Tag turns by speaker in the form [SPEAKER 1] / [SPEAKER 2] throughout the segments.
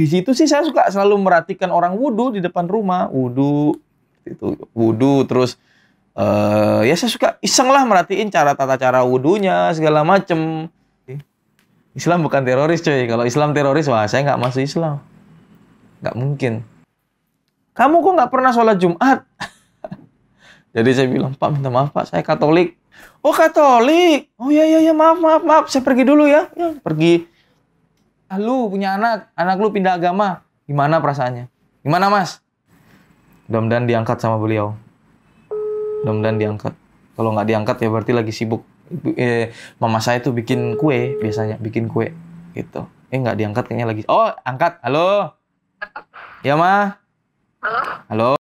[SPEAKER 1] di situ sih saya suka selalu merhatikan orang wudhu di depan rumah, wudhu itu wudhu terus eh ya saya suka iseng lah merhatiin cara tata cara wudhunya segala macem. Islam bukan teroris coy. Kalau Islam teroris wah saya nggak masuk Islam, nggak mungkin. Kamu kok nggak pernah sholat Jumat? Jadi saya bilang Pak minta maaf Pak saya Katolik. Oh Katolik. Oh iya iya iya maaf maaf maaf saya pergi dulu ya. Ya pergi. Ah, lu punya anak, anak lu pindah agama. Gimana perasaannya? Gimana mas? Mudah-mudahan diangkat sama beliau. Mudah-mudahan diangkat. Kalau nggak diangkat ya berarti lagi sibuk. Ibu- Eh, mama saya tuh bikin kue biasanya, bikin kue gitu. Eh nggak diangkat kayaknya lagi. Oh angkat, halo. Ya ma.
[SPEAKER 2] Halo?
[SPEAKER 1] Halo.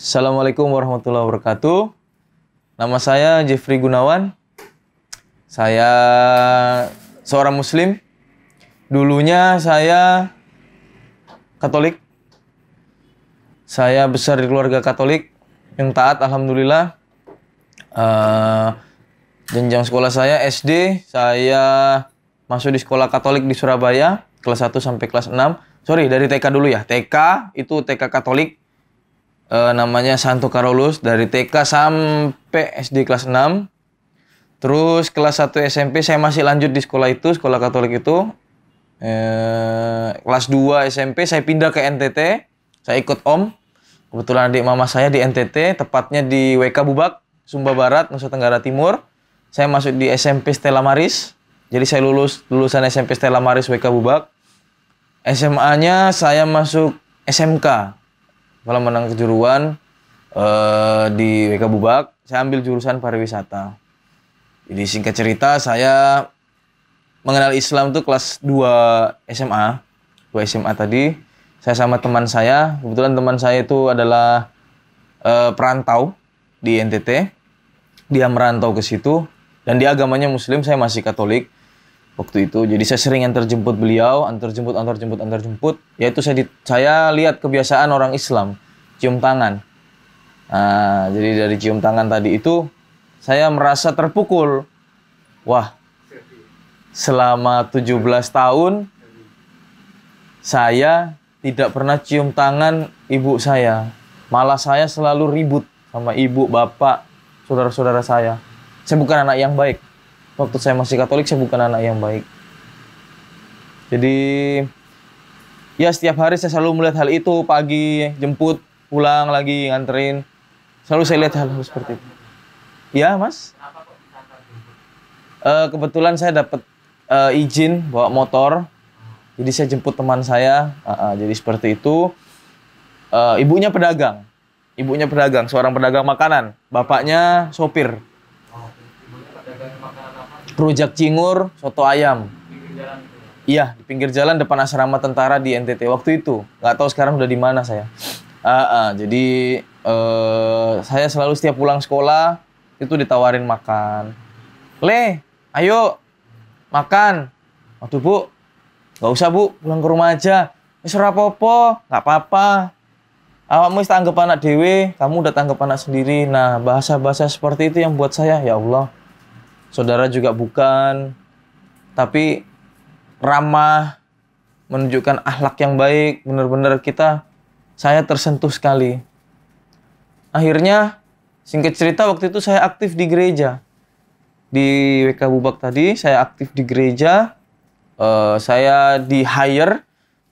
[SPEAKER 1] Assalamualaikum warahmatullahi wabarakatuh. Nama saya Jeffrey Gunawan. Saya seorang muslim. Dulunya saya Katolik. Saya besar di keluarga Katolik yang taat alhamdulillah. Eh, jenjang sekolah saya SD, saya masuk di sekolah Katolik di Surabaya kelas 1 sampai kelas 6. Sorry, dari TK dulu ya. TK itu TK Katolik eh, namanya Santo Carolus dari TK sampai SD kelas 6. Terus kelas 1 SMP saya masih lanjut di sekolah itu, sekolah Katolik itu. Eh, kelas 2 SMP saya pindah ke NTT. Saya ikut Om. Kebetulan adik mama saya di NTT, tepatnya di WK Bubak, Sumba Barat, Nusa Tenggara Timur. Saya masuk di SMP Stella Maris. Jadi saya lulus lulusan SMP Stella Maris WK Bubak. SMA-nya saya masuk SMK. Kalau menang kejuruan eh, di WK Bubak, saya ambil jurusan pariwisata. Jadi singkat cerita saya mengenal Islam tuh kelas 2 SMA. 2 SMA tadi. Saya sama teman saya, kebetulan teman saya itu adalah eh, perantau di NTT. Dia merantau ke situ dan dia agamanya muslim, saya masih Katolik waktu itu. Jadi saya sering antar jemput beliau, antar jemput, antar jemput, antar jemput. Yaitu saya di- saya lihat kebiasaan orang Islam cium tangan. Nah, jadi dari cium tangan tadi itu saya merasa terpukul. Wah, selama 17 tahun saya tidak pernah cium tangan ibu saya. Malah saya selalu ribut sama ibu, bapak, saudara-saudara saya. Saya bukan anak yang baik. Waktu saya masih Katolik, saya bukan anak yang baik. Jadi, ya setiap hari saya selalu melihat hal itu. Pagi, jemput, pulang lagi, nganterin. Selalu saya lihat hal-hal seperti itu. Ya, Mas? Eh, kebetulan saya dapat eh, izin bawa motor. Jadi saya jemput teman saya. Ah, ah, jadi seperti itu. Eh, ibunya pedagang. Ibunya pedagang, seorang pedagang makanan. Bapaknya sopir. Rujak cingur, soto ayam. Iya, di pinggir jalan depan asrama tentara di NTT waktu itu. Nggak tahu sekarang udah di mana saya. Ah, ah, jadi eh, saya selalu setiap pulang sekolah itu ditawarin makan. Le, ayo makan. Waduh bu, nggak usah bu, pulang ke rumah aja. Wis ora apa-apa, nggak apa-apa. Awakmu wis tanggep anak dewe, kamu udah tanggep anak sendiri. Nah, bahasa-bahasa seperti itu yang buat saya, ya Allah. Saudara juga bukan, tapi ramah, menunjukkan akhlak yang baik, benar-benar kita, saya tersentuh sekali. Akhirnya, singkat cerita waktu itu saya aktif di gereja. Di WK Bubak tadi, saya aktif di gereja. Eh, saya di hire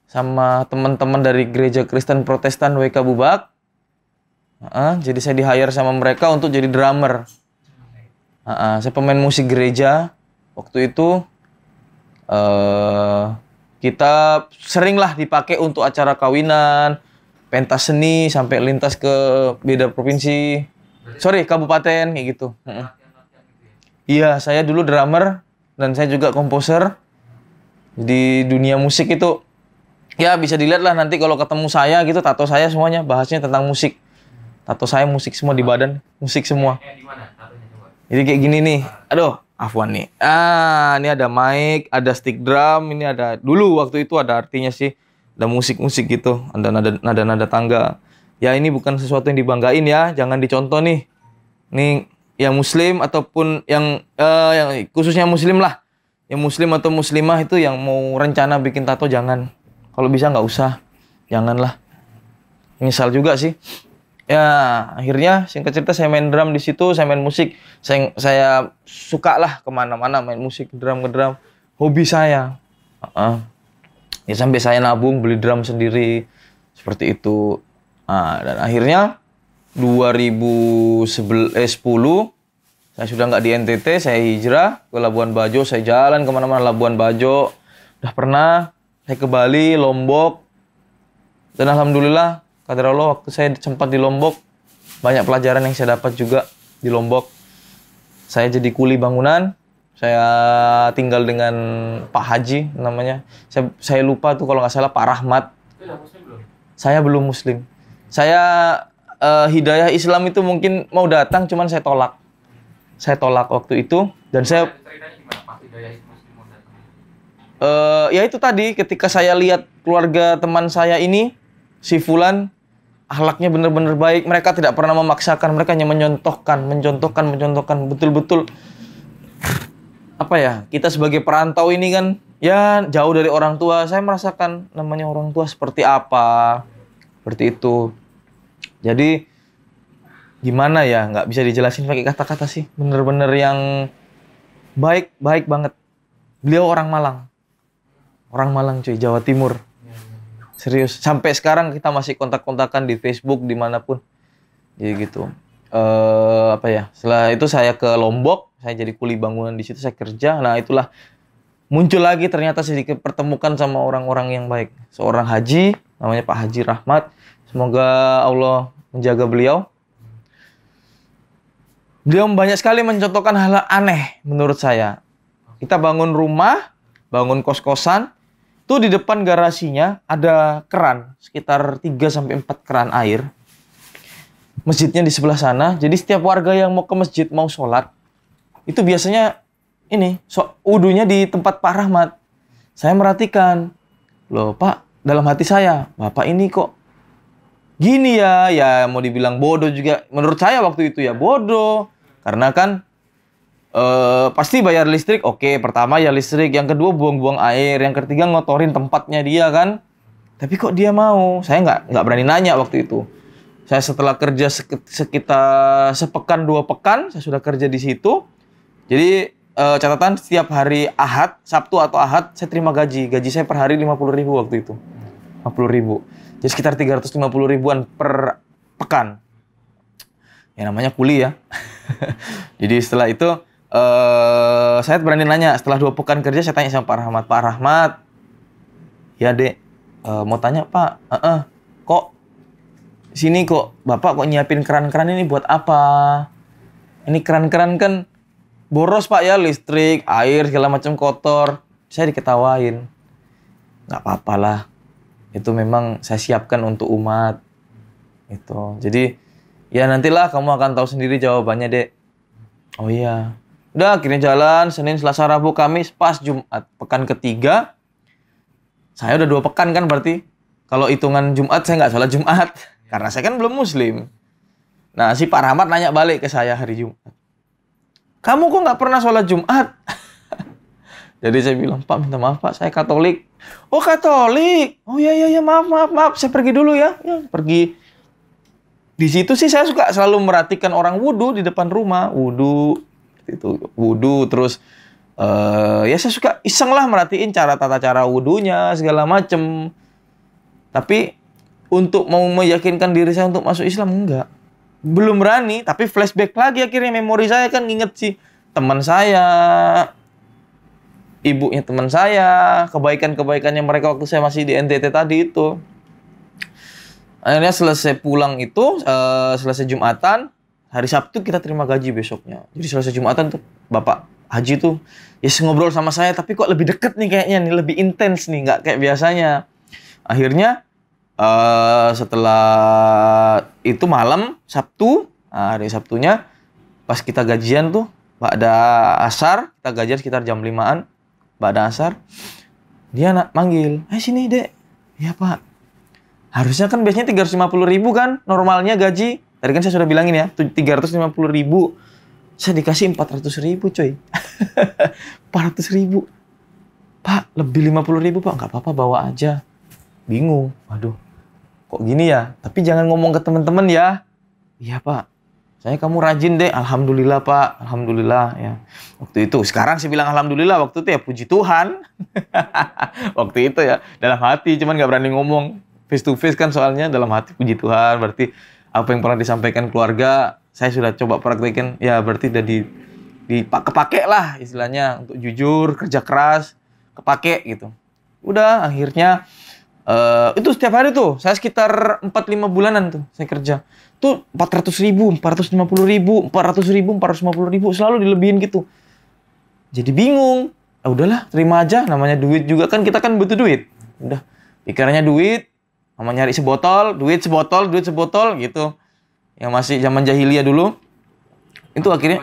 [SPEAKER 1] sama teman-teman dari gereja Kristen Protestan WK Bubak. Heeh, jadi saya di hire sama mereka untuk jadi drummer. Heeh, saya pemain musik gereja. Waktu itu eh kita seringlah dipakai untuk acara kawinan, pentas seni sampai lintas ke beda provinsi. Sorry, kabupaten kayak gitu. Heeh. Iya, saya dulu drummer dan saya juga komposer di dunia musik itu. Ya bisa dilihat lah nanti kalau ketemu saya gitu, tato saya semuanya bahasnya tentang musik. Tato saya musik semua di badan, musik semua. Jadi kayak gini nih. Aduh, afwan nih. Ah, ini ada mic, ada stick drum, ini ada dulu waktu itu ada artinya sih. Ada musik-musik gitu, ada nada nada nada tangga. ya ini bukan sesuatu yang dibanggain ya, jangan dicontoh nih. Nih yang muslim ataupun yang eh, yang khususnya muslim lah. Yang muslim atau muslimah itu yang mau rencana bikin tato jangan. Kalau bisa nggak usah. Janganlah. Misal juga sih. Ya, akhirnya singkat cerita saya main drum di situ, saya main musik. Saya saya suka lah ke mana-mana main musik, drum ke drum. Hobi saya. Uh-uh. Ya sampai saya nabung beli drum sendiri seperti itu. Nah, dan akhirnya 2010 eh, saya sudah nggak di NTT, saya hijrah ke Labuan Bajo, saya jalan ke mana-mana Labuan Bajo. Udah pernah, saya ke Bali, Lombok. Dan Alhamdulillah, kadar Allah waktu saya sempat di Lombok, banyak pelajaran yang saya dapat juga di Lombok. Saya jadi kuli bangunan, saya tinggal dengan Pak Haji namanya. Saya, saya lupa tuh kalau nggak salah Pak Rahmat. Saya belum muslim. Saya uh, hidayah Islam itu mungkin mau datang, cuman saya tolak saya tolak waktu itu dan saya uh, ya itu tadi ketika saya lihat keluarga teman saya ini si Fulan ahlaknya benar-benar baik. Mereka tidak pernah memaksakan. Mereka hanya mencontohkan mencontohkan mencontohkan. Betul-betul apa ya kita sebagai perantau ini kan ya jauh dari orang tua. Saya merasakan namanya orang tua seperti apa seperti itu. Jadi gimana ya nggak bisa dijelasin pakai kata-kata sih. Bener-bener yang baik baik banget. Beliau orang Malang. Orang Malang cuy Jawa Timur serius sampai sekarang kita masih kontak-kontakan di Facebook di mana pun. Jadi gitu. Uh, apa ya setelah itu saya ke Lombok saya jadi kuli bangunan di situ saya kerja. Nah itulah muncul lagi ternyata sedikit pertemukan sama orang-orang yang baik. Seorang haji namanya Pak Haji Rahmat. Semoga Allah menjaga beliau. Beliau banyak sekali mencontohkan hal, hal aneh menurut saya. Kita bangun rumah, bangun kos-kosan, itu di depan garasinya ada keran, sekitar 3 sampai 4 keran air. Masjidnya di sebelah sana. Jadi setiap warga yang mau ke masjid mau sholat, itu biasanya ini, so, udunya di tempat Pak Rahmat. Saya merhatikan, loh Pak, dalam hati saya, Bapak ini kok gini ya, ya mau dibilang bodoh juga. Menurut saya waktu itu ya bodoh. Karena kan uh, pasti bayar listrik, oke. Pertama ya listrik, yang kedua buang-buang air, yang ketiga ngotorin tempatnya dia kan. Tapi kok dia mau? Saya nggak nggak berani nanya waktu itu. Saya setelah kerja sekitar sepekan dua pekan, saya sudah kerja di situ. Jadi uh, catatan setiap hari Ahad, Sabtu atau Ahad, saya terima gaji. Gaji saya per hari 50 ribu waktu itu. 50 ribu. Jadi sekitar 350 ribuan per pekan. Ya namanya kuliah. Jadi setelah itu uh, saya berani nanya setelah dua pekan kerja saya tanya sama Pak Rahmat, Pak Rahmat, ya dek, uh, mau tanya Pak, uh -uh, kok sini kok Bapak kok nyiapin keran-keran ini buat apa? Ini keran-keran kan boros Pak ya listrik, air segala macam kotor. Saya diketawain. Nggak apa-apa lah. Itu memang saya siapkan untuk umat. Itu. Jadi Ya nantilah kamu akan tahu sendiri jawabannya, Dek. Oh iya. Udah akhirnya jalan Senin, Selasa, Rabu, Kamis, pas Jumat. Pekan ketiga. Saya udah dua pekan kan berarti. Kalau hitungan Jumat saya nggak sholat Jumat. Karena saya kan belum muslim. Nah si Pak Rahmat nanya balik ke saya hari Jumat. Kamu kok nggak pernah sholat Jumat? Jadi saya bilang, Pak minta maaf Pak, saya Katolik. Oh Katolik? Oh iya iya iya maaf maaf maaf, saya pergi dulu ya. Ya pergi di situ sih saya suka selalu merhatikan orang wudhu di depan rumah wudhu itu. Wudhu terus uh, ya saya suka iseng lah merhatiin cara tata cara wudhunya segala macem. Tapi untuk mau meyakinkan diri saya untuk masuk Islam enggak. Belum berani tapi flashback lagi akhirnya memori saya kan nginget sih teman saya ibunya teman saya kebaikan-kebaikannya mereka waktu saya masih di NTT tadi itu. Akhirnya selesai pulang itu uh, selesai jumatan hari Sabtu kita terima gaji besoknya. Jadi selesai jumatan tuh bapak haji tuh ya ngobrol sama saya tapi kok lebih deket nih kayaknya nih lebih intens nih nggak kayak biasanya. Akhirnya uh, setelah itu malam Sabtu nah, hari Sabtunya pas kita gajian tuh ada asar kita gajian sekitar jam limaan ada asar dia nak manggil eh sini dek. Ya pak. Harusnya kan biasanya 350 ribu kan normalnya gaji. Tadi kan saya sudah bilangin ya, 350 ribu. Saya dikasih 400 ribu coy. 400 ribu. Pak, lebih 50 ribu pak. Nggak apa-apa bawa aja. Bingung. Waduh, kok gini ya? Tapi jangan ngomong ke teman-teman ya. Iya pak, saya kamu rajin deh. Alhamdulillah pak, alhamdulillah ya. Waktu itu, sekarang saya bilang alhamdulillah. Waktu itu ya puji Tuhan. Waktu itu ya dalam hati, cuman nggak berani ngomong face to face kan soalnya dalam hati puji Tuhan berarti apa yang pernah disampaikan keluarga saya sudah coba praktekin. Ya berarti udah di di kepake lah istilahnya untuk jujur kerja keras kepake gitu. Udah akhirnya uh, itu setiap hari tuh saya sekitar 4-5 bulanan tuh saya kerja. Tuh 400 ribu 450 ribu 400 ribu 450 ribu selalu dilebihin gitu. Jadi bingung. Ah, udahlah terima aja namanya duit juga kan kita kan butuh duit. Udah pikirannya duit sama nyari sebotol, duit sebotol, duit sebotol gitu. Yang masih zaman jahiliyah dulu. Itu akhirnya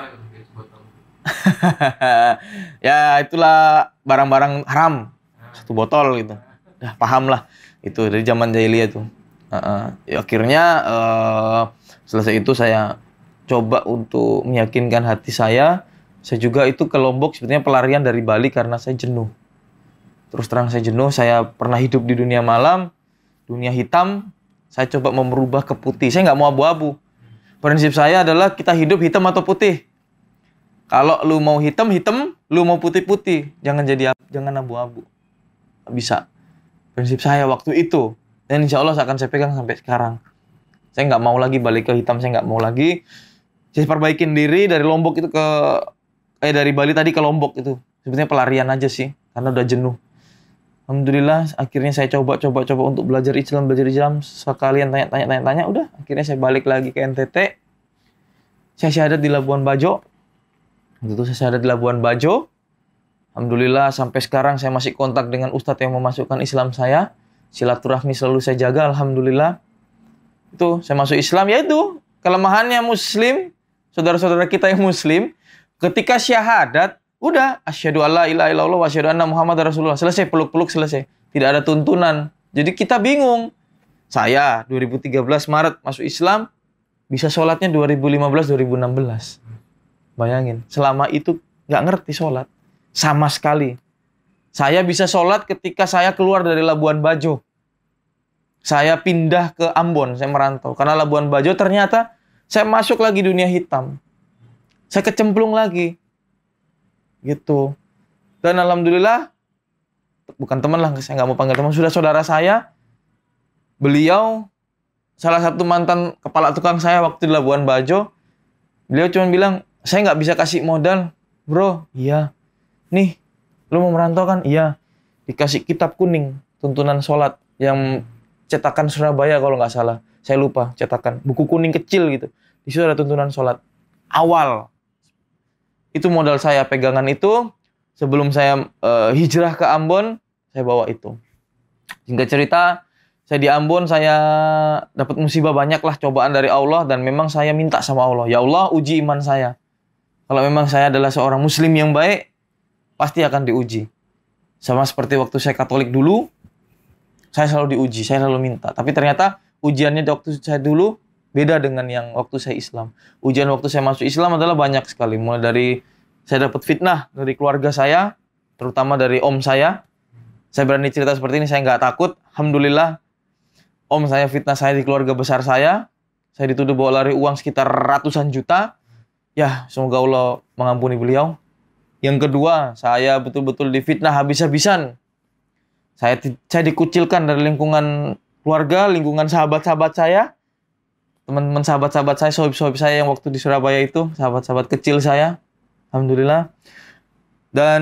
[SPEAKER 1] ya itulah barang-barang haram satu botol gitu. Dah paham lah itu dari zaman jahiliyah tuh. Uh, uh. Ya, akhirnya uh, selesai itu saya coba untuk meyakinkan hati saya. Saya juga itu ke Lombok sebetulnya pelarian dari Bali karena saya jenuh. Terus terang saya jenuh, saya pernah hidup di dunia malam, dunia hitam, saya coba mau merubah ke putih. Saya nggak mau abu-abu. Prinsip saya adalah kita hidup hitam atau putih. Kalau lu mau hitam, hitam. Lu mau putih-putih. Jangan jadi jangan abu-abu. Bisa. Prinsip saya waktu itu. Dan insya Allah akan saya pegang sampai sekarang. Saya nggak mau lagi balik ke hitam. Saya nggak mau lagi. Saya perbaikin diri dari Lombok itu ke... Eh dari Bali tadi ke Lombok itu. Sebenarnya pelarian aja sih. Karena udah jenuh. Alhamdulillah akhirnya saya coba coba coba untuk belajar Islam belajar Islam. Sekalian tanya tanya tanya tanya udah. Akhirnya saya balik lagi ke NTT saya syahadat di Labuan Bajo. Waktu itu saya syahadat di Labuan Bajo. Alhamdulillah sampai sekarang saya masih kontak dengan ustadz yang memasukkan Islam saya. Silaturahmi selalu saya jaga Alhamdulillah. Itu saya masuk Islam ya itu. Kelemahannya Muslim saudara-saudara kita yang Muslim. Ketika syahadat Udah, asyhadu alla ilaha illallah wa asyhadu anna Muhammad Rasulullah. Selesai peluk-peluk selesai. Tidak ada tuntunan. Jadi kita bingung. Saya 2013 Maret masuk Islam, bisa sholatnya 2015-2016. Bayangin, selama itu nggak ngerti sholat. Sama sekali. Saya bisa sholat ketika saya keluar dari Labuan Bajo. Saya pindah ke Ambon, saya merantau. Karena Labuan Bajo ternyata saya masuk lagi dunia hitam. Saya kecemplung lagi gitu. Dan alhamdulillah bukan teman lah saya nggak mau panggil teman sudah saudara saya. Beliau salah satu mantan kepala tukang saya waktu di Labuan Bajo beliau cuma bilang saya nggak bisa kasih modal bro. Iya. Nih lu mau merantau kan? Iya. Dikasih kitab kuning tuntunan sholat yang cetakan Surabaya kalau nggak salah. Saya lupa cetakan buku kuning kecil gitu. Di situ ada tuntunan sholat. Awal itu modal saya pegangan itu. Sebelum saya uh, hijrah ke Ambon saya bawa itu. Singkat cerita saya di Ambon saya dapat musibah banyak lah cobaan dari Allah dan memang saya minta sama Allah ya Allah uji iman saya. Kalau memang saya adalah seorang muslim yang baik pasti akan diuji. Sama seperti waktu saya Katolik dulu saya selalu diuji saya selalu minta. Tapi ternyata ujiannya waktu saya dulu beda dengan yang waktu saya Islam. Ujian waktu saya masuk Islam adalah banyak sekali. Mulai dari saya dapat fitnah dari keluarga saya, terutama dari om saya. Saya berani cerita seperti ini, saya nggak takut. Alhamdulillah, om saya fitnah saya di keluarga besar saya. Saya dituduh bawa lari uang sekitar ratusan juta. Ya, semoga Allah mengampuni beliau. Yang kedua, saya betul-betul difitnah habis-habisan. Saya saya dikucilkan dari lingkungan keluarga, lingkungan sahabat-sahabat saya teman-teman sahabat-sahabat saya, sohib-sohib saya yang waktu di Surabaya itu, sahabat-sahabat kecil saya, alhamdulillah. Dan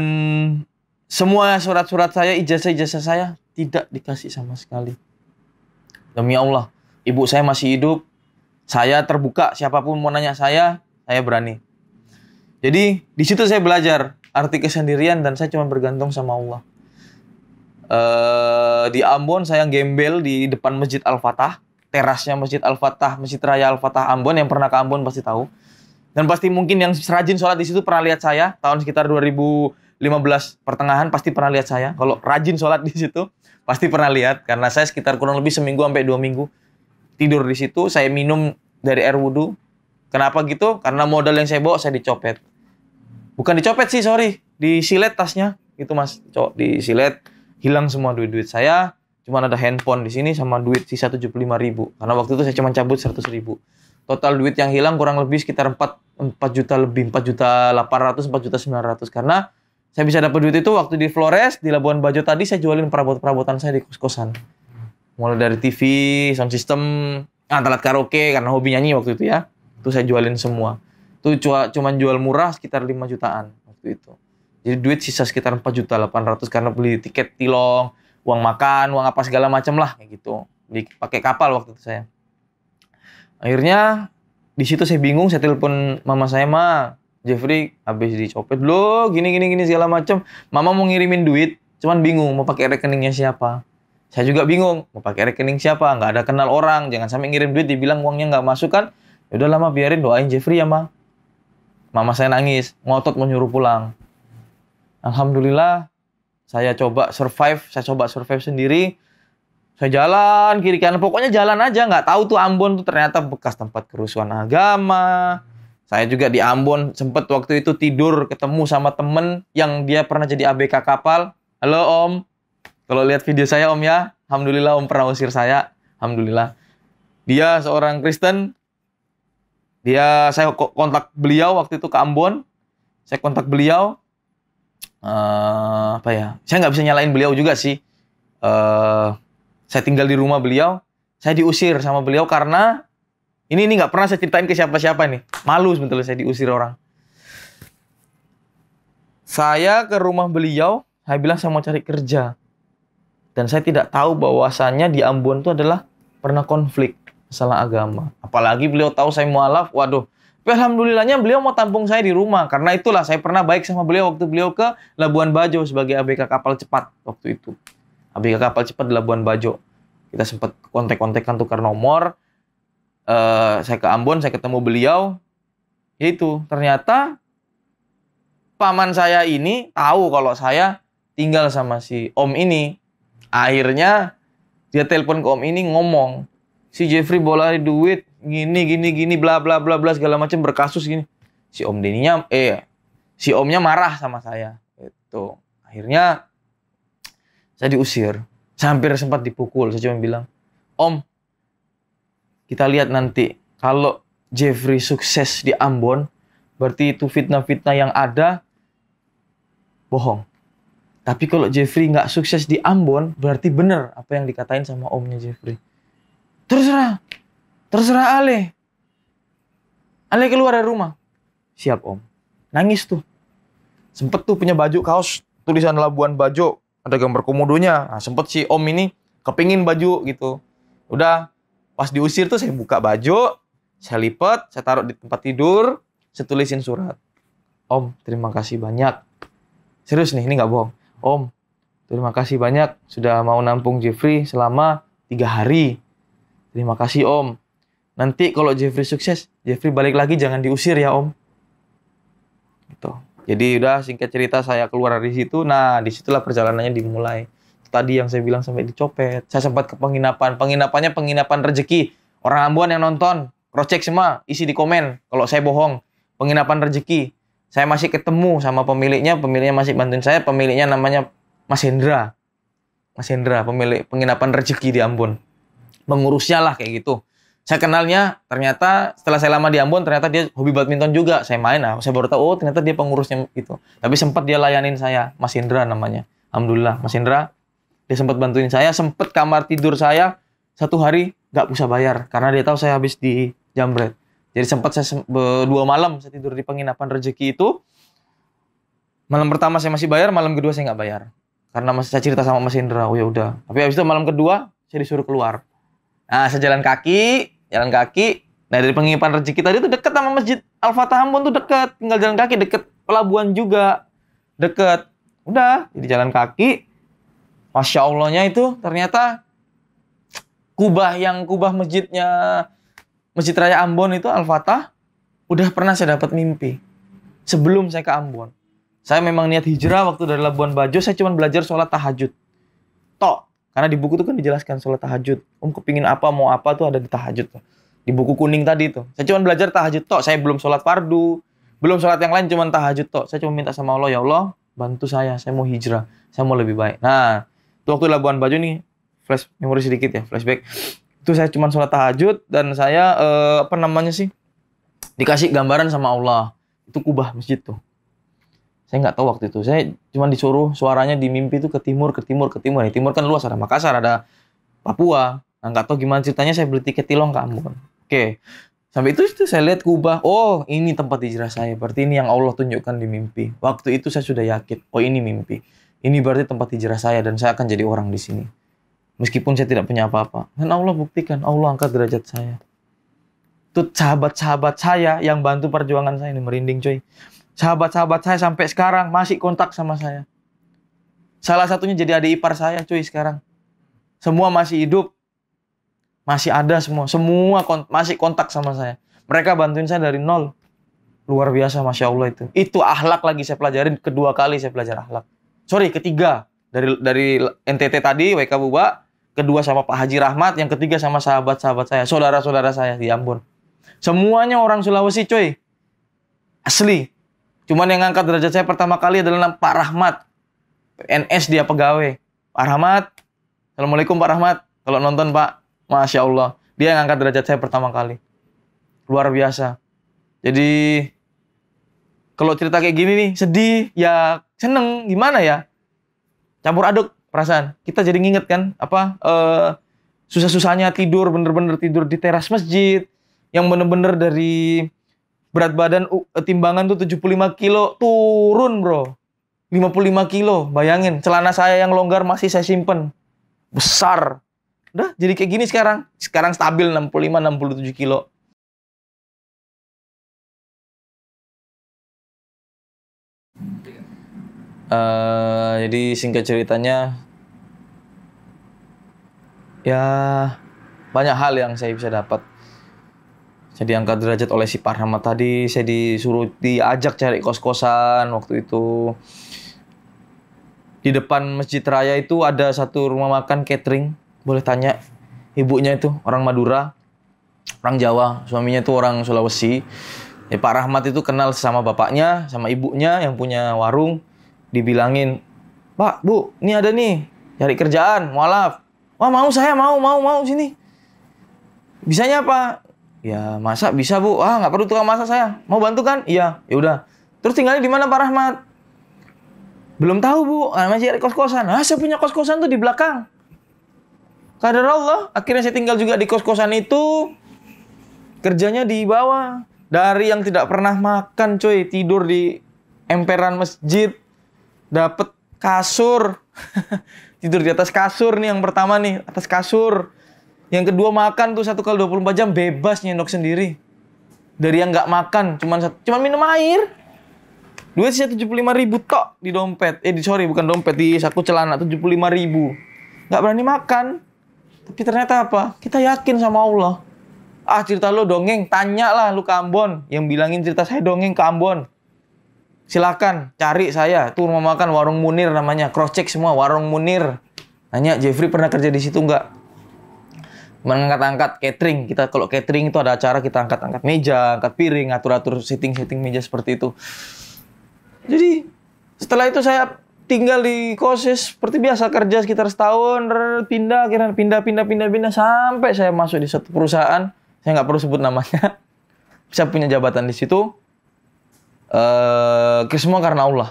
[SPEAKER 1] semua surat-surat saya, ijazah-ijazah saya tidak dikasih sama sekali. Demi Allah, ibu saya masih hidup, saya terbuka, siapa pun mau nanya saya, saya berani. Jadi di situ saya belajar arti kesendirian dan saya cuma bergantung sama Allah. Uh, di Ambon saya gembel di depan Masjid Al-Fatah terasnya Masjid Al-Fatah, Masjid Raya Al-Fatah Ambon yang pernah ke Ambon pasti tahu. Dan pasti mungkin yang serajin sholat di situ pernah lihat saya tahun sekitar 2015 15 pertengahan pasti pernah lihat saya. Kalau rajin sholat di situ pasti pernah lihat karena saya sekitar kurang lebih seminggu sampai dua minggu tidur di situ. Saya minum dari air wudhu. Kenapa gitu? Karena modal yang saya bawa saya dicopet. Bukan dicopet sih, sorry. Disilet tasnya. Gitu mas. Cok, disilet. Hilang semua duit-duit saya. Cuma ada handphone di sini sama duit sisa 75 ribu. Karena waktu itu saya cuma cabut 100 ribu. Total duit yang hilang kurang lebih sekitar 4, 4 juta lebih. 4 juta 800, 4 juta 900. Karena saya bisa dapat duit itu waktu di Flores, di Labuan Bajo tadi saya jualin perabot-perabotan saya di kos-kosan. Mulai dari TV, sound system, alat karaoke karena hobi nyanyi waktu itu ya. Itu saya jualin semua. Itu cuma, jual murah sekitar 5 jutaan waktu itu. Jadi duit sisa sekitar 4 juta 800 karena beli tiket tilong, uang makan, uang apa segala macam lah kayak gitu. Di pakai kapal waktu itu saya. Akhirnya di situ saya bingung, saya telepon mama saya, "Ma, Jeffrey habis dicopet lo gini gini gini segala macam. Mama mau ngirimin duit, cuman bingung mau pakai rekeningnya siapa. Saya juga bingung mau pakai rekening siapa, nggak ada kenal orang, jangan sampai ngirim duit dibilang uangnya nggak masuk kan. Ya udah lama biarin doain Jeffrey ya, Ma. Mama saya nangis, ngotot mau nyuruh pulang. Alhamdulillah saya coba survive, saya coba survive sendiri. Saya jalan kiri kanan, pokoknya jalan aja. Nggak tahu tuh Ambon tuh ternyata bekas tempat kerusuhan agama. Saya juga di Ambon sempet waktu itu tidur ketemu sama temen yang dia pernah jadi ABK kapal. Halo Om, kalau lihat video saya Om ya, Alhamdulillah Om pernah usir saya. Alhamdulillah. Dia seorang Kristen. Dia saya kontak beliau waktu itu ke Ambon. Saya kontak beliau, uh, apa ya? Saya nggak bisa nyalain beliau juga sih. Uh, saya tinggal di rumah beliau. Saya diusir sama beliau karena ini ini nggak pernah saya ceritain ke siapa-siapa nih. Malu sebetulnya saya diusir orang. Saya ke rumah beliau, saya bilang saya mau cari kerja. Dan saya tidak tahu bahwasannya di Ambon itu adalah pernah konflik masalah agama. Apalagi beliau tahu saya mualaf, waduh, alhamdulillahnya beliau mau tampung saya di rumah. Karena itulah saya pernah baik sama beliau waktu beliau ke Labuan Bajo sebagai ABK kapal cepat waktu itu. ABK kapal cepat di Labuan Bajo. Kita sempat kontak-kontakan tukar nomor. Uh, saya ke Ambon, saya ketemu beliau. Itu ternyata paman saya ini tahu kalau saya tinggal sama si Om ini. Akhirnya dia telepon ke Om ini ngomong, si Jeffrey bola duit gini gini gini bla bla bla bla segala macam berkasus gini. Si om Deninya eh si omnya marah sama saya itu akhirnya saya diusir. Saya hampir sempat dipukul saya cuma bilang om kita lihat nanti kalau Jeffrey sukses di Ambon berarti itu fitnah-fitnah yang ada bohong. Tapi kalau Jeffrey nggak sukses di Ambon berarti benar apa yang dikatain sama omnya Jeffrey terserah Terserah Ale. Ale keluar dari rumah. Siap om. Nangis tuh. Sempet tuh punya baju kaos tulisan Labuan Bajo. Ada gambar komodonya. Nah, sempet si om ini kepingin baju gitu. Udah pas diusir tuh saya buka baju. Saya lipat, saya taruh di tempat tidur. Saya tulisin surat. Om, terima kasih banyak. Serius nih, ini nggak bohong. Om, terima kasih banyak sudah mau nampung Jeffrey selama tiga hari. Terima kasih Om. Nanti kalau Jeffrey sukses, Jeffrey balik lagi jangan diusir ya Om. Gitu. Jadi udah singkat cerita saya keluar dari situ. Nah di situlah perjalanannya dimulai. Tadi yang saya bilang sampai dicopet. Saya sempat ke penginapan. Penginapannya penginapan rezeki. Orang Ambon yang nonton, cross semua, isi di komen. Kalau saya bohong, penginapan rezeki. Saya masih ketemu sama pemiliknya, pemiliknya masih bantuin saya. Pemiliknya namanya Mas Hendra. Mas Hendra, pemilik penginapan rezeki di Ambon. Mengurusnya lah kayak gitu. Saya kenalnya ternyata setelah saya lama di Ambon ternyata dia hobi badminton juga. Saya main nah saya baru tahu oh ternyata dia pengurusnya gitu. Tapi sempat dia layanin saya Mas Indra namanya. Alhamdulillah Mas Indra dia sempat bantuin saya sempat kamar tidur saya. Satu hari nggak bisa bayar karena dia tahu saya habis di jambret jadi sempat saya dua malam saya tidur di penginapan rezeki itu. Malam pertama saya masih bayar malam kedua saya nggak bayar. Karena masih saya cerita sama Mas Indra oh ya udah. Tapi habis itu malam kedua saya disuruh keluar Nah, saya jalan kaki, jalan kaki. Nah, dari penginapan rezeki tadi itu dekat sama Masjid Al-Fatah Ambon tuh dekat. Tinggal jalan kaki deket pelabuhan juga. Deket. Udah, jadi jalan kaki. Masya Allahnya itu ternyata kubah yang kubah masjidnya Masjid Raya Ambon itu Al-Fatah udah pernah saya dapat mimpi sebelum saya ke Ambon. Saya memang niat hijrah waktu dari Labuan Bajo, saya cuma belajar sholat tahajud. Tok. Karena di buku itu kan dijelaskan sholat tahajud. Om kepingin apa, mau apa tuh ada di tahajud tuh. Di buku kuning tadi tuh. Saya cuma belajar tahajud tok. Saya belum sholat fardu. Belum sholat yang lain, cuma tahajud tok. Saya cuma minta sama Allah, ya Allah, bantu saya. Saya mau hijrah. Saya mau lebih baik. Nah, itu waktu Labuan Bajo nih, flash memori sedikit ya, flashback. Itu saya cuma sholat tahajud dan saya eh, apa namanya sih? Dikasih gambaran sama Allah. Itu kubah masjid tuh saya nggak tahu waktu itu. Saya cuma disuruh suaranya di mimpi itu ke timur ke timur ke timur. Di timur kan luas ada Makassar ada Papua. Nah, nggak tahu gimana ceritanya saya beli tiket tilong ke Ambon. Oke. Sampai itu itu saya lihat kubah. Oh ini tempat hijrah saya. Berarti ini yang Allah tunjukkan di mimpi. Waktu itu saya sudah yakin oh ini mimpi. Ini berarti tempat hijrah saya dan saya akan jadi orang di sini. Meskipun saya tidak punya apa-apa. Dan Allah buktikan Allah angkat derajat saya. Itu sahabat-sahabat saya yang bantu perjuangan saya ini merinding coy Sahabat-sahabat saya sampai sekarang masih kontak sama saya. Salah satunya jadi adik ipar saya cuy sekarang. Semua masih hidup. Masih ada semua. Semua kont masih kontak sama saya. Mereka bantuin saya dari nol. Luar biasa Masya Allah itu. Itu ahlak lagi saya pelajarin. Kedua kali saya belajar ahlak. Sorry, ketiga. Dari dari NTT tadi, WK Buba. Kedua sama Pak Haji Rahmat. Yang ketiga sama sahabat-sahabat saya. Saudara-saudara saya di Ambon. Semuanya orang Sulawesi cuy. Asli. Cuman yang ngangkat derajat saya pertama kali adalah Pak Rahmat. NS dia pegawai. Pak Rahmat. Assalamualaikum Pak Rahmat. Kalau nonton Pak, Masya Allah. Dia yang ngangkat derajat saya pertama kali. Luar biasa. Jadi, kalau cerita kayak gini nih, sedih, ya seneng. Gimana ya? Campur aduk perasaan. Kita jadi nginget kan, apa, uh, susah-susahnya tidur, bener-bener tidur di teras masjid. Yang bener-bener dari berat badan timbangan tuh 75 kilo turun bro. 55 kilo bayangin. Celana saya yang longgar masih saya simpen. Besar. Udah jadi kayak gini sekarang. Sekarang stabil 65 67 kilo. Uh, jadi singkat ceritanya ya banyak hal yang saya bisa dapat saya diangkat derajat oleh si Pak Rahmat tadi. Saya disuruh diajak cari kos-kosan waktu itu. Di depan masjid raya itu ada satu rumah makan catering. Boleh tanya ibunya itu orang Madura orang Jawa. Suaminya itu orang Sulawesi. Ya Pak Rahmat itu kenal sama bapaknya sama ibunya yang punya warung. Dibilangin Pak Bu ini ada nih cari kerjaan mualaf. Wah mau saya mau mau mau sini. Bisanya apa Ya masa bisa bu? Ah nggak perlu tukang masak saya. Mau bantu kan? Iya. Ya udah. Terus tinggalnya di mana Pak Rahmat? Belum tahu bu. Ah, masih ada kos kosan. Ah saya punya kos kosan tuh di belakang. Kadar Allah. Akhirnya saya tinggal juga di kos kosan itu. Kerjanya di bawah. Dari yang tidak pernah makan cuy. Tidur di emperan masjid. Dapat kasur. Tidur di atas kasur nih yang pertama nih. Atas kasur yang kedua makan tuh satu kali 24 jam bebas nyendok sendiri. Dari yang nggak makan, cuman satu, cuman minum air. Duit sih puluh lima ribu tok di dompet. Eh, di sorry bukan dompet di saku celana tujuh puluh lima ribu. Nggak berani makan. Tapi ternyata apa? Kita yakin sama Allah. Ah cerita lo dongeng, tanya lah lu ke Ambon. Yang bilangin cerita saya dongeng ke Ambon. Silakan cari saya. Tuh rumah makan Warung Munir namanya. Cross check semua Warung Munir. Nanya Jeffrey pernah kerja di situ nggak? Mengangkat-angkat catering. Kita kalau catering itu ada acara kita angkat-angkat meja, angkat piring, atur-atur setting-setting meja seperti itu. Jadi setelah itu saya tinggal di kosis seperti biasa kerja sekitar setahun pindah kira pindah pindah pindah pindah sampai saya masuk di satu perusahaan saya nggak perlu sebut namanya saya punya jabatan di situ uh, semua karena Allah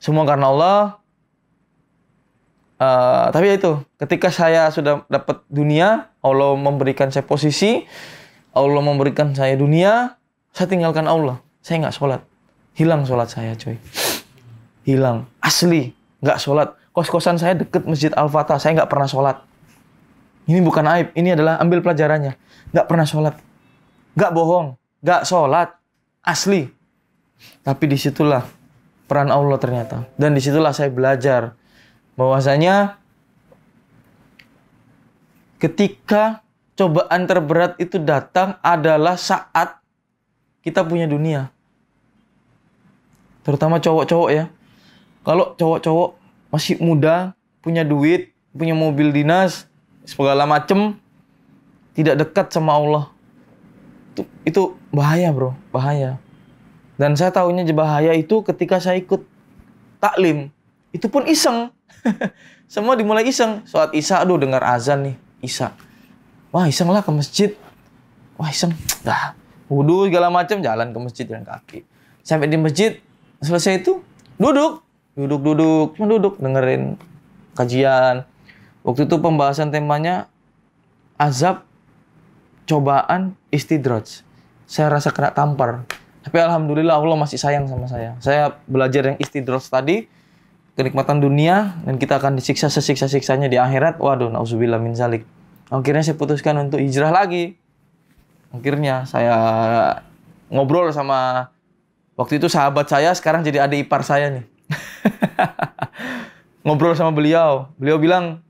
[SPEAKER 1] semua karena Allah Uh, tapi itu, ketika saya sudah dapat dunia, Allah memberikan saya posisi, Allah memberikan saya dunia, saya tinggalkan Allah. Saya nggak sholat. Hilang sholat saya, coy. Hilang. Asli. Nggak sholat. Kos-kosan saya deket Masjid Al-Fatah. Saya nggak pernah sholat. Ini bukan aib. Ini adalah ambil pelajarannya. Nggak pernah sholat. Nggak bohong. Nggak sholat. Asli. Tapi di situlah peran Allah ternyata. Dan di situlah saya belajar bahwasanya ketika cobaan terberat itu datang adalah saat kita punya dunia. terutama cowok-cowok ya. Kalau cowok-cowok masih muda, punya duit, punya mobil dinas, segala macem, tidak dekat sama Allah. Itu, itu bahaya bro, bahaya. Dan saya tahunya bahaya itu ketika saya ikut taklim. Itu pun iseng. Semua dimulai iseng. Saat Isya, aduh dengar azan nih, Isya. Wah iseng lah ke masjid. Wah iseng, dah. Wudhu segala macam jalan ke masjid jalan kaki. Sampai di masjid, selesai itu duduk duduk duduk dengerin kajian waktu itu pembahasan temanya azab cobaan istidraj saya rasa kena tampar tapi alhamdulillah Allah masih sayang sama saya saya belajar yang istidraj tadi kenikmatan dunia dan kita akan disiksa sesiksa siksanya di akhirat. Waduh nauzubillah min zalik. Akhirnya saya putuskan untuk hijrah lagi. Akhirnya saya ngobrol sama waktu itu sahabat saya sekarang jadi adik ipar saya nih. Ngobrol sama beliau, beliau bilang,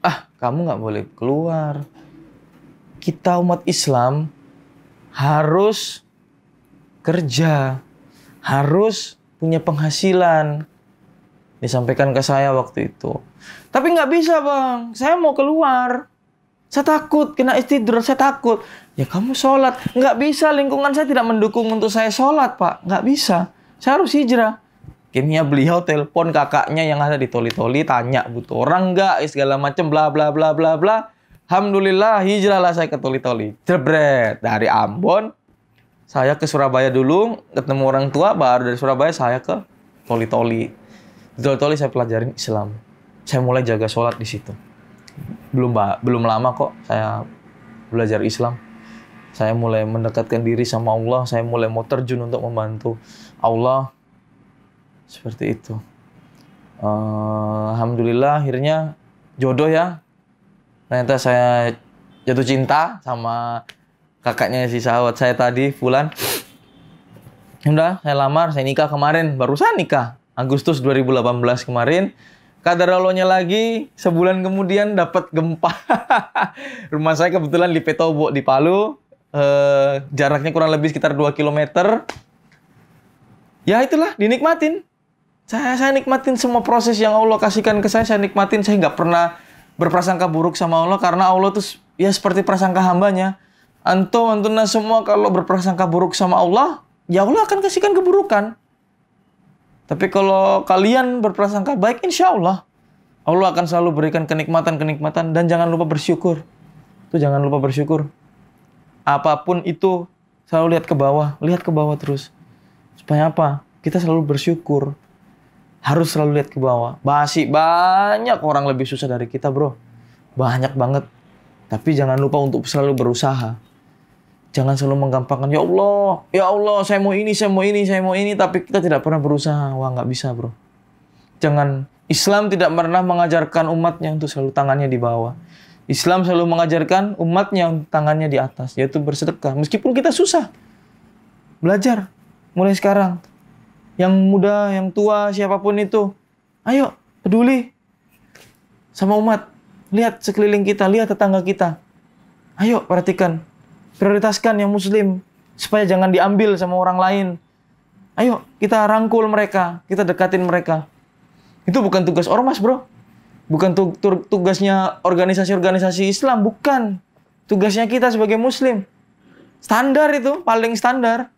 [SPEAKER 1] ah kamu nggak boleh keluar. Kita umat Islam harus kerja, harus punya penghasilan. Disampaikan ke saya waktu itu. Tapi nggak bisa bang, saya mau keluar. Saya takut kena istidrar, saya takut. Ya kamu sholat. Nggak bisa, lingkungan saya tidak mendukung untuk saya sholat pak. Nggak bisa. Saya harus hijrah. Akhirnya beliau telepon kakaknya yang ada di Toli-Toli tanya butuh orang nggak segala macam bla bla bla bla bla. Alhamdulillah hijrahlah saya ke Toli-Toli. Jebret dari Ambon saya ke Surabaya dulu ketemu orang tua baru dari Surabaya saya ke Toli-Toli. Di Toli-Toli saya pelajarin Islam. Saya mulai jaga sholat di situ. Belum belum lama kok saya belajar Islam. Saya mulai mendekatkan diri sama Allah, saya mulai mau terjun untuk membantu Allah seperti itu. Uh, Alhamdulillah akhirnya jodoh ya. Ternyata saya jatuh cinta sama kakaknya si sahabat saya tadi, Fulan. Udah, saya lamar, saya nikah kemarin, barusan nikah. Agustus 2018 kemarin. Kadar Allahnya lagi, sebulan kemudian dapat gempa. Rumah saya kebetulan di Petobo, di Palu. Uh, jaraknya kurang lebih sekitar 2 km. Ya itulah, dinikmatin. Saya saya nikmatin semua proses yang Allah kasihkan ke saya, saya nikmatin. Saya nggak pernah berprasangka buruk sama Allah karena Allah tuh ya seperti prasangka hambanya. Antum antuna semua kalau berprasangka buruk sama Allah, ya Allah akan kasihkan keburukan. Tapi kalau kalian berprasangka baik, insya Allah Allah akan selalu berikan kenikmatan-kenikmatan dan jangan lupa bersyukur. Itu jangan lupa bersyukur. Apa pun itu selalu lihat ke bawah, lihat ke bawah terus. Supaya apa? Kita selalu bersyukur harus selalu lihat ke bawah. Masih banyak orang lebih susah dari kita, bro. Banyak banget. Tapi jangan lupa untuk selalu berusaha. Jangan selalu menggampangkan, ya Allah, ya Allah, saya mau ini, saya mau ini, saya mau ini, tapi kita tidak pernah berusaha. Wah, nggak bisa, bro. Jangan, Islam tidak pernah mengajarkan umatnya untuk selalu tangannya di bawah. Islam selalu mengajarkan umatnya tangannya di atas, yaitu bersedekah. Meskipun kita susah. Belajar. Mulai sekarang yang muda, yang tua, siapa pun itu. Ayo, peduli sama umat. Lihat sekeliling kita, lihat tetangga kita. Ayo, perhatikan. Prioritaskan yang muslim. Supaya jangan diambil sama orang lain. Ayo, kita rangkul mereka. Kita dekatin mereka. Itu bukan tugas ormas, bro. Bukan tugasnya organisasi-organisasi Islam. Bukan. Tugasnya kita sebagai muslim. Standar itu, paling standar.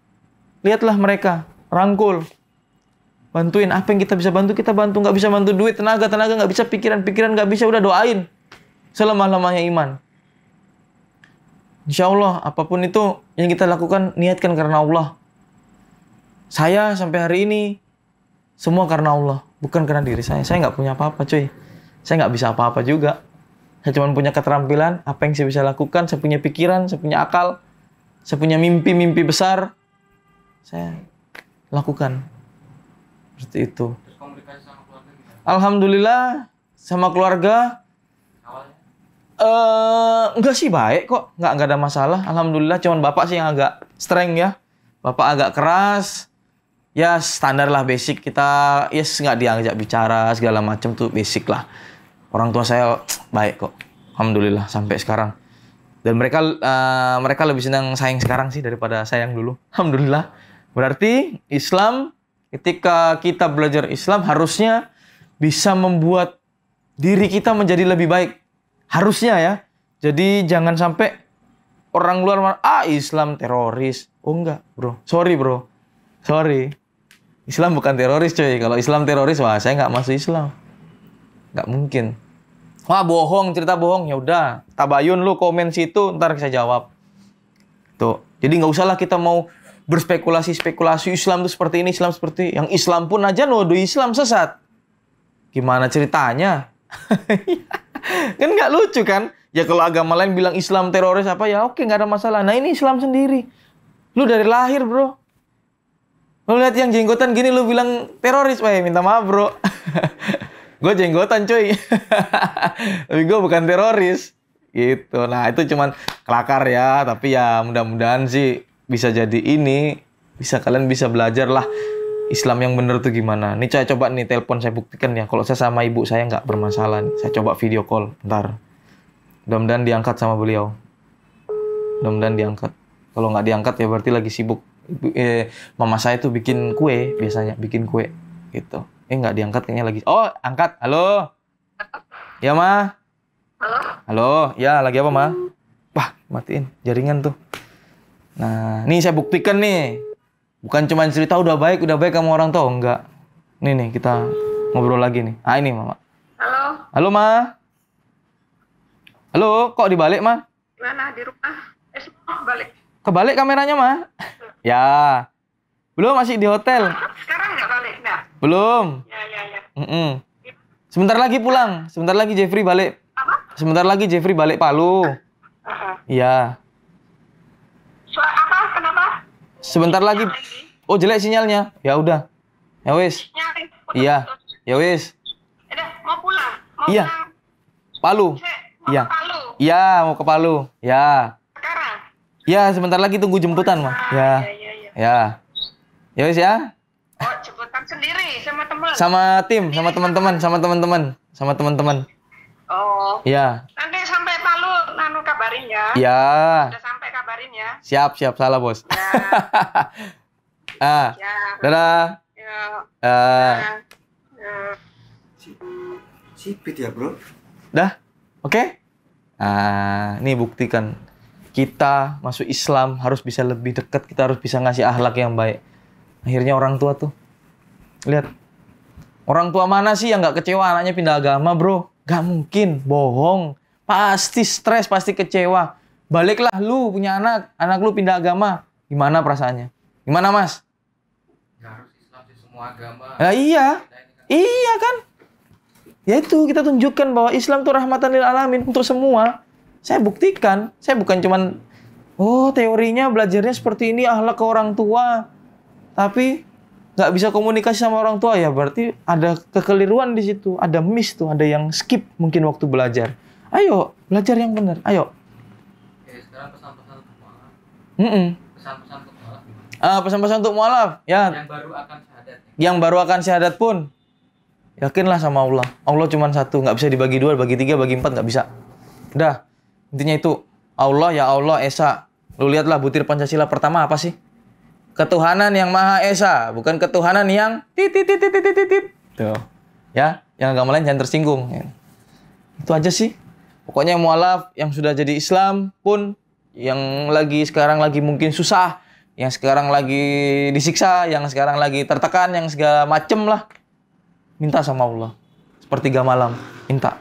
[SPEAKER 1] Lihatlah mereka. Rangkul bantuin apa yang kita bisa bantu kita bantu nggak bisa bantu duit tenaga tenaga nggak bisa pikiran pikiran nggak bisa udah doain selemah lemahnya iman Insya Allah apa pun itu yang kita lakukan niatkan karena Allah. Saya sampai hari ini semua karena Allah bukan karena diri saya. Saya nggak punya apa-apa cuy. Saya nggak bisa apa-apa juga. Saya cuma punya keterampilan apa yang saya bisa lakukan saya punya pikiran saya punya akal saya punya mimpi-mimpi besar. Saya lakukan seperti itu. Alhamdulillah sama keluarga uh, enggak sih baik kok, enggak enggak ada masalah. Alhamdulillah cuman bapak sih yang agak streng ya. Bapak agak keras. Ya standar lah basic kita yes, nggak diajak bicara segala macam tuh basic lah. Orang tua saya baik kok. Alhamdulillah sampai sekarang. Dan mereka uh, mereka lebih senang sayang sekarang sih daripada sayang dulu. Alhamdulillah Berarti Islam ketika kita belajar Islam harusnya bisa membuat diri kita menjadi lebih baik. Harusnya ya. Jadi jangan sampai orang luar ah Islam teroris. Oh enggak, Bro. Sorry, Bro. Sorry. Islam bukan teroris, coy. Kalau Islam teroris, wah saya nggak masuk Islam. Nggak mungkin. Wah bohong, cerita bohong. Ya udah, tabayun lu komen situ, ntar saya jawab. Tuh. Jadi nggak usahlah kita mau berspekulasi-spekulasi Islam itu seperti ini, Islam seperti yang Islam pun aja nuduh Islam sesat. Gimana ceritanya? kan nggak lucu kan? Ya kalau agama lain bilang Islam teroris apa ya oke nggak ada masalah. Nah ini Islam sendiri. Lu dari lahir bro. Lu lihat yang jenggotan gini lu bilang teroris. Wah minta maaf bro. gue jenggotan cuy. Tapi gue bukan teroris. Gitu. Nah itu cuman kelakar ya. Tapi ya mudah-mudahan sih bisa jadi ini. Bisa kalian bisa belajar lah. Islam yang bener tuh gimana. Nih saya coba nih telepon saya buktikan ya. Kalau saya sama ibu saya nggak bermasalah. Nih. Saya coba video call. Ntar. Mudah-mudahan diangkat sama beliau. Mudah-mudahan diangkat. Kalau nggak diangkat ya berarti lagi sibuk. Eh, mama saya tuh bikin kue biasanya, bikin kue gitu. Eh nggak diangkat kayaknya lagi. Oh angkat. Halo. Ya ma.
[SPEAKER 2] Halo.
[SPEAKER 1] Halo. Ya lagi apa ma? Wah matiin jaringan tuh. Nah, nih saya buktikan nih. Bukan cuma cerita udah baik, udah baik kamu orang tua, enggak. Nih nih kita ngobrol lagi nih. Ah ini mama.
[SPEAKER 2] Halo.
[SPEAKER 1] Halo ma. Halo, kok dibalik ma?
[SPEAKER 2] Gimana di rumah? Eh, semua balik.
[SPEAKER 1] Kebalik kameranya ma? Ya. Belum masih di hotel.
[SPEAKER 2] Sekarang nggak balik, nggak?
[SPEAKER 1] Belum.
[SPEAKER 2] Ya, ya, ya.
[SPEAKER 1] Mm-mm. Sebentar lagi pulang. Sebentar lagi Jeffrey balik.
[SPEAKER 2] Apa?
[SPEAKER 1] Sebentar lagi Jeffrey balik Palu. Iya.
[SPEAKER 2] Apa? Kenapa?
[SPEAKER 1] Sebentar lagi. Oh jelek sinyalnya. Ya udah. Ya wis. Iya. Ya wis.
[SPEAKER 2] Udah, mau pulang. Mau
[SPEAKER 1] Iya. Palu. Iya.
[SPEAKER 2] ke Palu.
[SPEAKER 1] Iya mau ke Palu. Ya.
[SPEAKER 2] Sekarang.
[SPEAKER 1] Ya sebentar lagi tunggu jemputan mah.
[SPEAKER 2] Ah,
[SPEAKER 1] Ya.
[SPEAKER 2] iya, iya, iya.
[SPEAKER 1] Ya. Ya wis ya.
[SPEAKER 2] Oh, jemputan sendiri sama teman.
[SPEAKER 1] Sama tim, sama teman-teman, sama teman-teman, sama teman-teman.
[SPEAKER 2] Oh.
[SPEAKER 1] Ya.
[SPEAKER 2] Nanti sampai Palu, nanu kabarin ya.
[SPEAKER 1] Ya.
[SPEAKER 2] Udah sampai kabarin ya.
[SPEAKER 1] Siap, siap salah bos.
[SPEAKER 2] Ya.
[SPEAKER 1] ah.
[SPEAKER 2] ya.
[SPEAKER 1] Dadah.
[SPEAKER 2] Ya.
[SPEAKER 1] Ah.
[SPEAKER 2] Ya.
[SPEAKER 3] Sipit ya bro.
[SPEAKER 1] Dah? Oke? Ah, ini buktikan. Kita masuk Islam harus bisa lebih dekat, kita harus bisa ngasih akhlak yang baik. Akhirnya orang tua tuh. Lihat. Orang tua mana sih yang nggak kecewa anaknya pindah agama, bro? Gak mungkin, bohong. Pasti stres, pasti kecewa. Baliklah lu punya anak, anak lu pindah agama. Gimana perasaannya? Gimana, Mas?
[SPEAKER 3] Ya harus Islam di semua agama.
[SPEAKER 1] Nah, iya. Iya kan? Ya itu kita tunjukkan bahwa Islam itu rahmatan lil alamin untuk semua. Saya buktikan, saya bukan cuman oh teorinya belajarnya seperti ini ahlak ke orang tua. Tapi nggak bisa komunikasi sama orang tua ya berarti ada kekeliruan di situ, ada miss tuh, ada yang skip mungkin waktu belajar. Ayo, belajar yang benar. Ayo.
[SPEAKER 3] Oke, sekarang pesan-pesan untuk mualaf.
[SPEAKER 1] Mm-mm.
[SPEAKER 3] Pesan-pesan untuk mualaf gimana?
[SPEAKER 1] Ah, pesan-pesan untuk mualaf. Ya,
[SPEAKER 3] Yang baru akan syahadat.
[SPEAKER 1] yang baru akan syahadat pun yakinlah sama Allah. Allah cuma satu, nggak bisa dibagi dua, bagi tiga, bagi empat nggak bisa. Udah, intinya itu Allah ya Allah Esa. Lu lihatlah butir Pancasila pertama apa sih? Ketuhanan yang Maha Esa, bukan ketuhanan yang titit titit titit titit. Tuh. Ya, yang agama lain jangan tersinggung. Itu aja sih. Pokoknya mualaf yang sudah jadi Islam pun yang lagi sekarang lagi mungkin susah, yang sekarang lagi disiksa, yang sekarang lagi tertekan, yang segala macem lah. Minta sama Allah. Sepertiga malam, minta.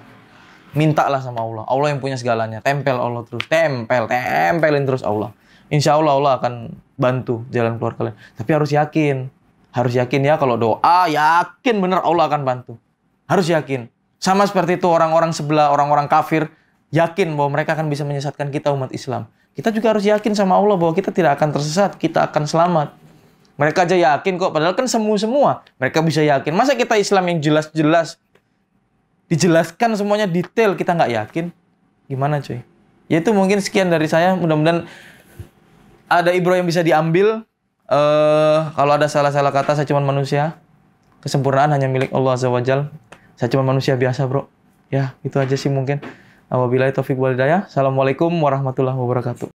[SPEAKER 1] Mintalah sama Allah. Allah yang punya segalanya. Tempel Allah terus. Tempel, tempelin terus Allah. Insya Allah Allah akan bantu jalan keluar kalian. Tapi harus yakin. Harus yakin ya kalau doa, yakin bener Allah akan bantu. Harus yakin. Sama seperti itu orang-orang sebelah, orang-orang kafir, yakin bahwa mereka akan bisa menyesatkan kita umat Islam. Kita juga harus yakin sama Allah bahwa kita tidak akan tersesat, kita akan selamat. Mereka aja yakin kok, padahal kan semua-semua. Mereka bisa yakin. Masa kita Islam yang jelas-jelas dijelaskan semuanya detail, kita nggak yakin? Gimana cuy? Ya itu mungkin sekian dari saya. Mudah-mudahan ada ibro yang bisa diambil. eh kalau ada salah-salah kata, saya cuma manusia. Kesempurnaan hanya milik Allah Azza wa Jal. Saya cuma manusia biasa, bro. Ya, itu aja sih mungkin. Wabillahi taufik wal hidayah. Assalamualaikum warahmatullahi wabarakatuh.